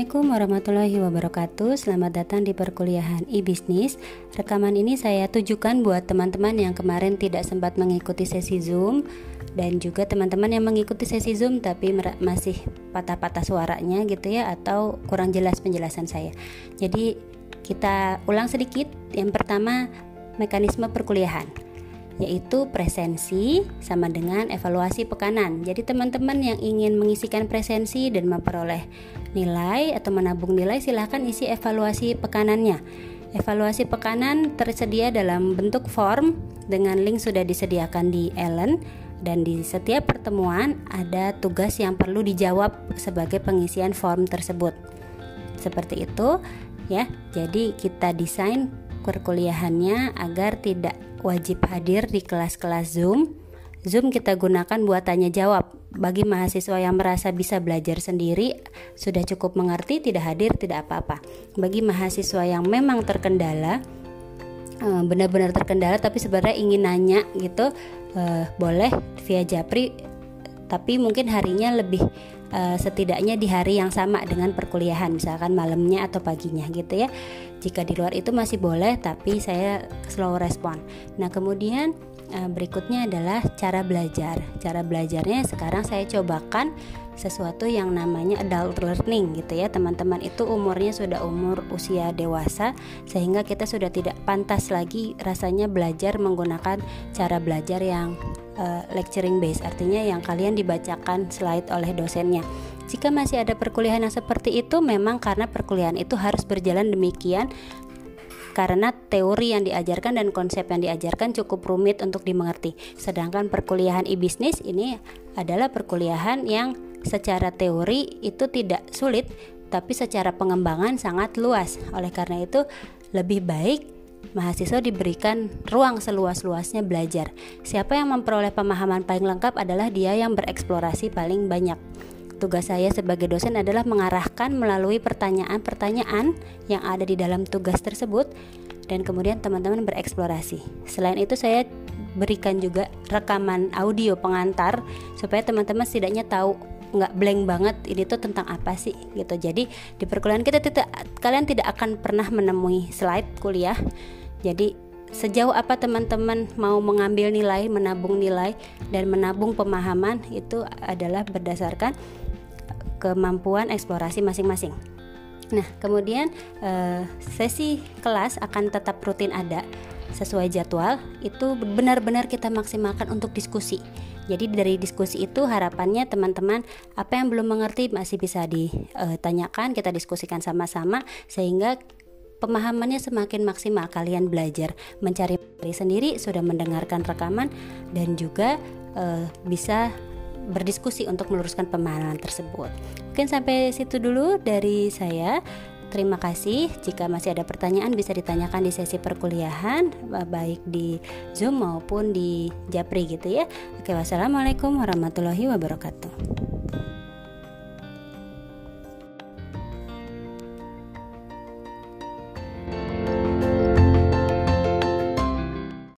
Assalamualaikum warahmatullahi wabarakatuh. Selamat datang di perkuliahan e-bisnis Rekaman ini saya tujukan buat teman-teman yang kemarin tidak sempat mengikuti sesi Zoom Dan juga teman-teman yang mengikuti sesi Zoom tapi masih patah-patah suaranya gitu ya Atau kurang jelas penjelasan saya. Jadi kita ulang sedikit. Yang pertama mekanisme perkuliahan yaitu presensi sama dengan evaluasi pekanan. Jadi teman-teman yang ingin mengisikan presensi dan memperoleh nilai atau menabung nilai silahkan isi evaluasi pekanannya. Evaluasi pekanan tersedia dalam bentuk form dengan link sudah disediakan di Ellen dan di setiap pertemuan ada tugas yang perlu dijawab sebagai pengisian form tersebut. Seperti itu ya. Jadi kita desain perkuliahannya agar tidak wajib hadir di kelas-kelas Zoom. Zoom kita gunakan buat tanya jawab. Bagi mahasiswa yang merasa bisa belajar sendiri, sudah cukup mengerti, tidak hadir, tidak apa-apa. Bagi mahasiswa yang memang terkendala, eh, benar-benar terkendala tapi sebenarnya ingin nanya gitu, eh, boleh via Japri, tapi mungkin harinya lebih uh, setidaknya di hari yang sama dengan perkuliahan misalkan malamnya atau paginya gitu ya. Jika di luar itu masih boleh tapi saya slow respon. Nah kemudian uh, berikutnya adalah cara belajar. Cara belajarnya sekarang saya cobakan sesuatu yang namanya adult learning gitu ya. Teman-teman itu umurnya sudah umur usia dewasa sehingga kita sudah tidak pantas lagi rasanya belajar menggunakan cara belajar yang uh, lecturing base artinya yang kalian dibacakan slide oleh dosennya jika masih ada perkuliahan yang seperti itu memang karena perkuliahan itu harus berjalan demikian karena teori yang diajarkan dan konsep yang diajarkan cukup rumit untuk dimengerti. Sedangkan perkuliahan e-bisnis ini adalah perkuliahan yang secara teori itu tidak sulit, tapi secara pengembangan sangat luas. Oleh karena itu, lebih baik mahasiswa diberikan ruang seluas-luasnya belajar. Siapa yang memperoleh pemahaman paling lengkap adalah dia yang bereksplorasi paling banyak. Tugas saya sebagai dosen adalah mengarahkan melalui pertanyaan-pertanyaan yang ada di dalam tugas tersebut dan kemudian teman-teman bereksplorasi. Selain itu saya berikan juga rekaman audio pengantar supaya teman-teman setidaknya tahu nggak blank banget ini tuh tentang apa sih gitu jadi di perkuliahan kita tidak kalian tidak akan pernah menemui slide kuliah jadi sejauh apa teman-teman mau mengambil nilai, menabung nilai dan menabung pemahaman itu adalah berdasarkan kemampuan eksplorasi masing-masing. Nah, kemudian eh, sesi kelas akan tetap rutin ada sesuai jadwal. Itu benar-benar kita maksimalkan untuk diskusi. Jadi dari diskusi itu harapannya teman-teman apa yang belum mengerti masih bisa ditanyakan, kita diskusikan sama-sama sehingga pemahamannya semakin maksimal kalian belajar mencari sendiri sudah mendengarkan rekaman dan juga uh, bisa berdiskusi untuk meluruskan pemahaman tersebut. Mungkin sampai situ dulu dari saya. Terima kasih. Jika masih ada pertanyaan bisa ditanyakan di sesi perkuliahan baik di Zoom maupun di Japri gitu ya. Oke, wassalamualaikum warahmatullahi wabarakatuh.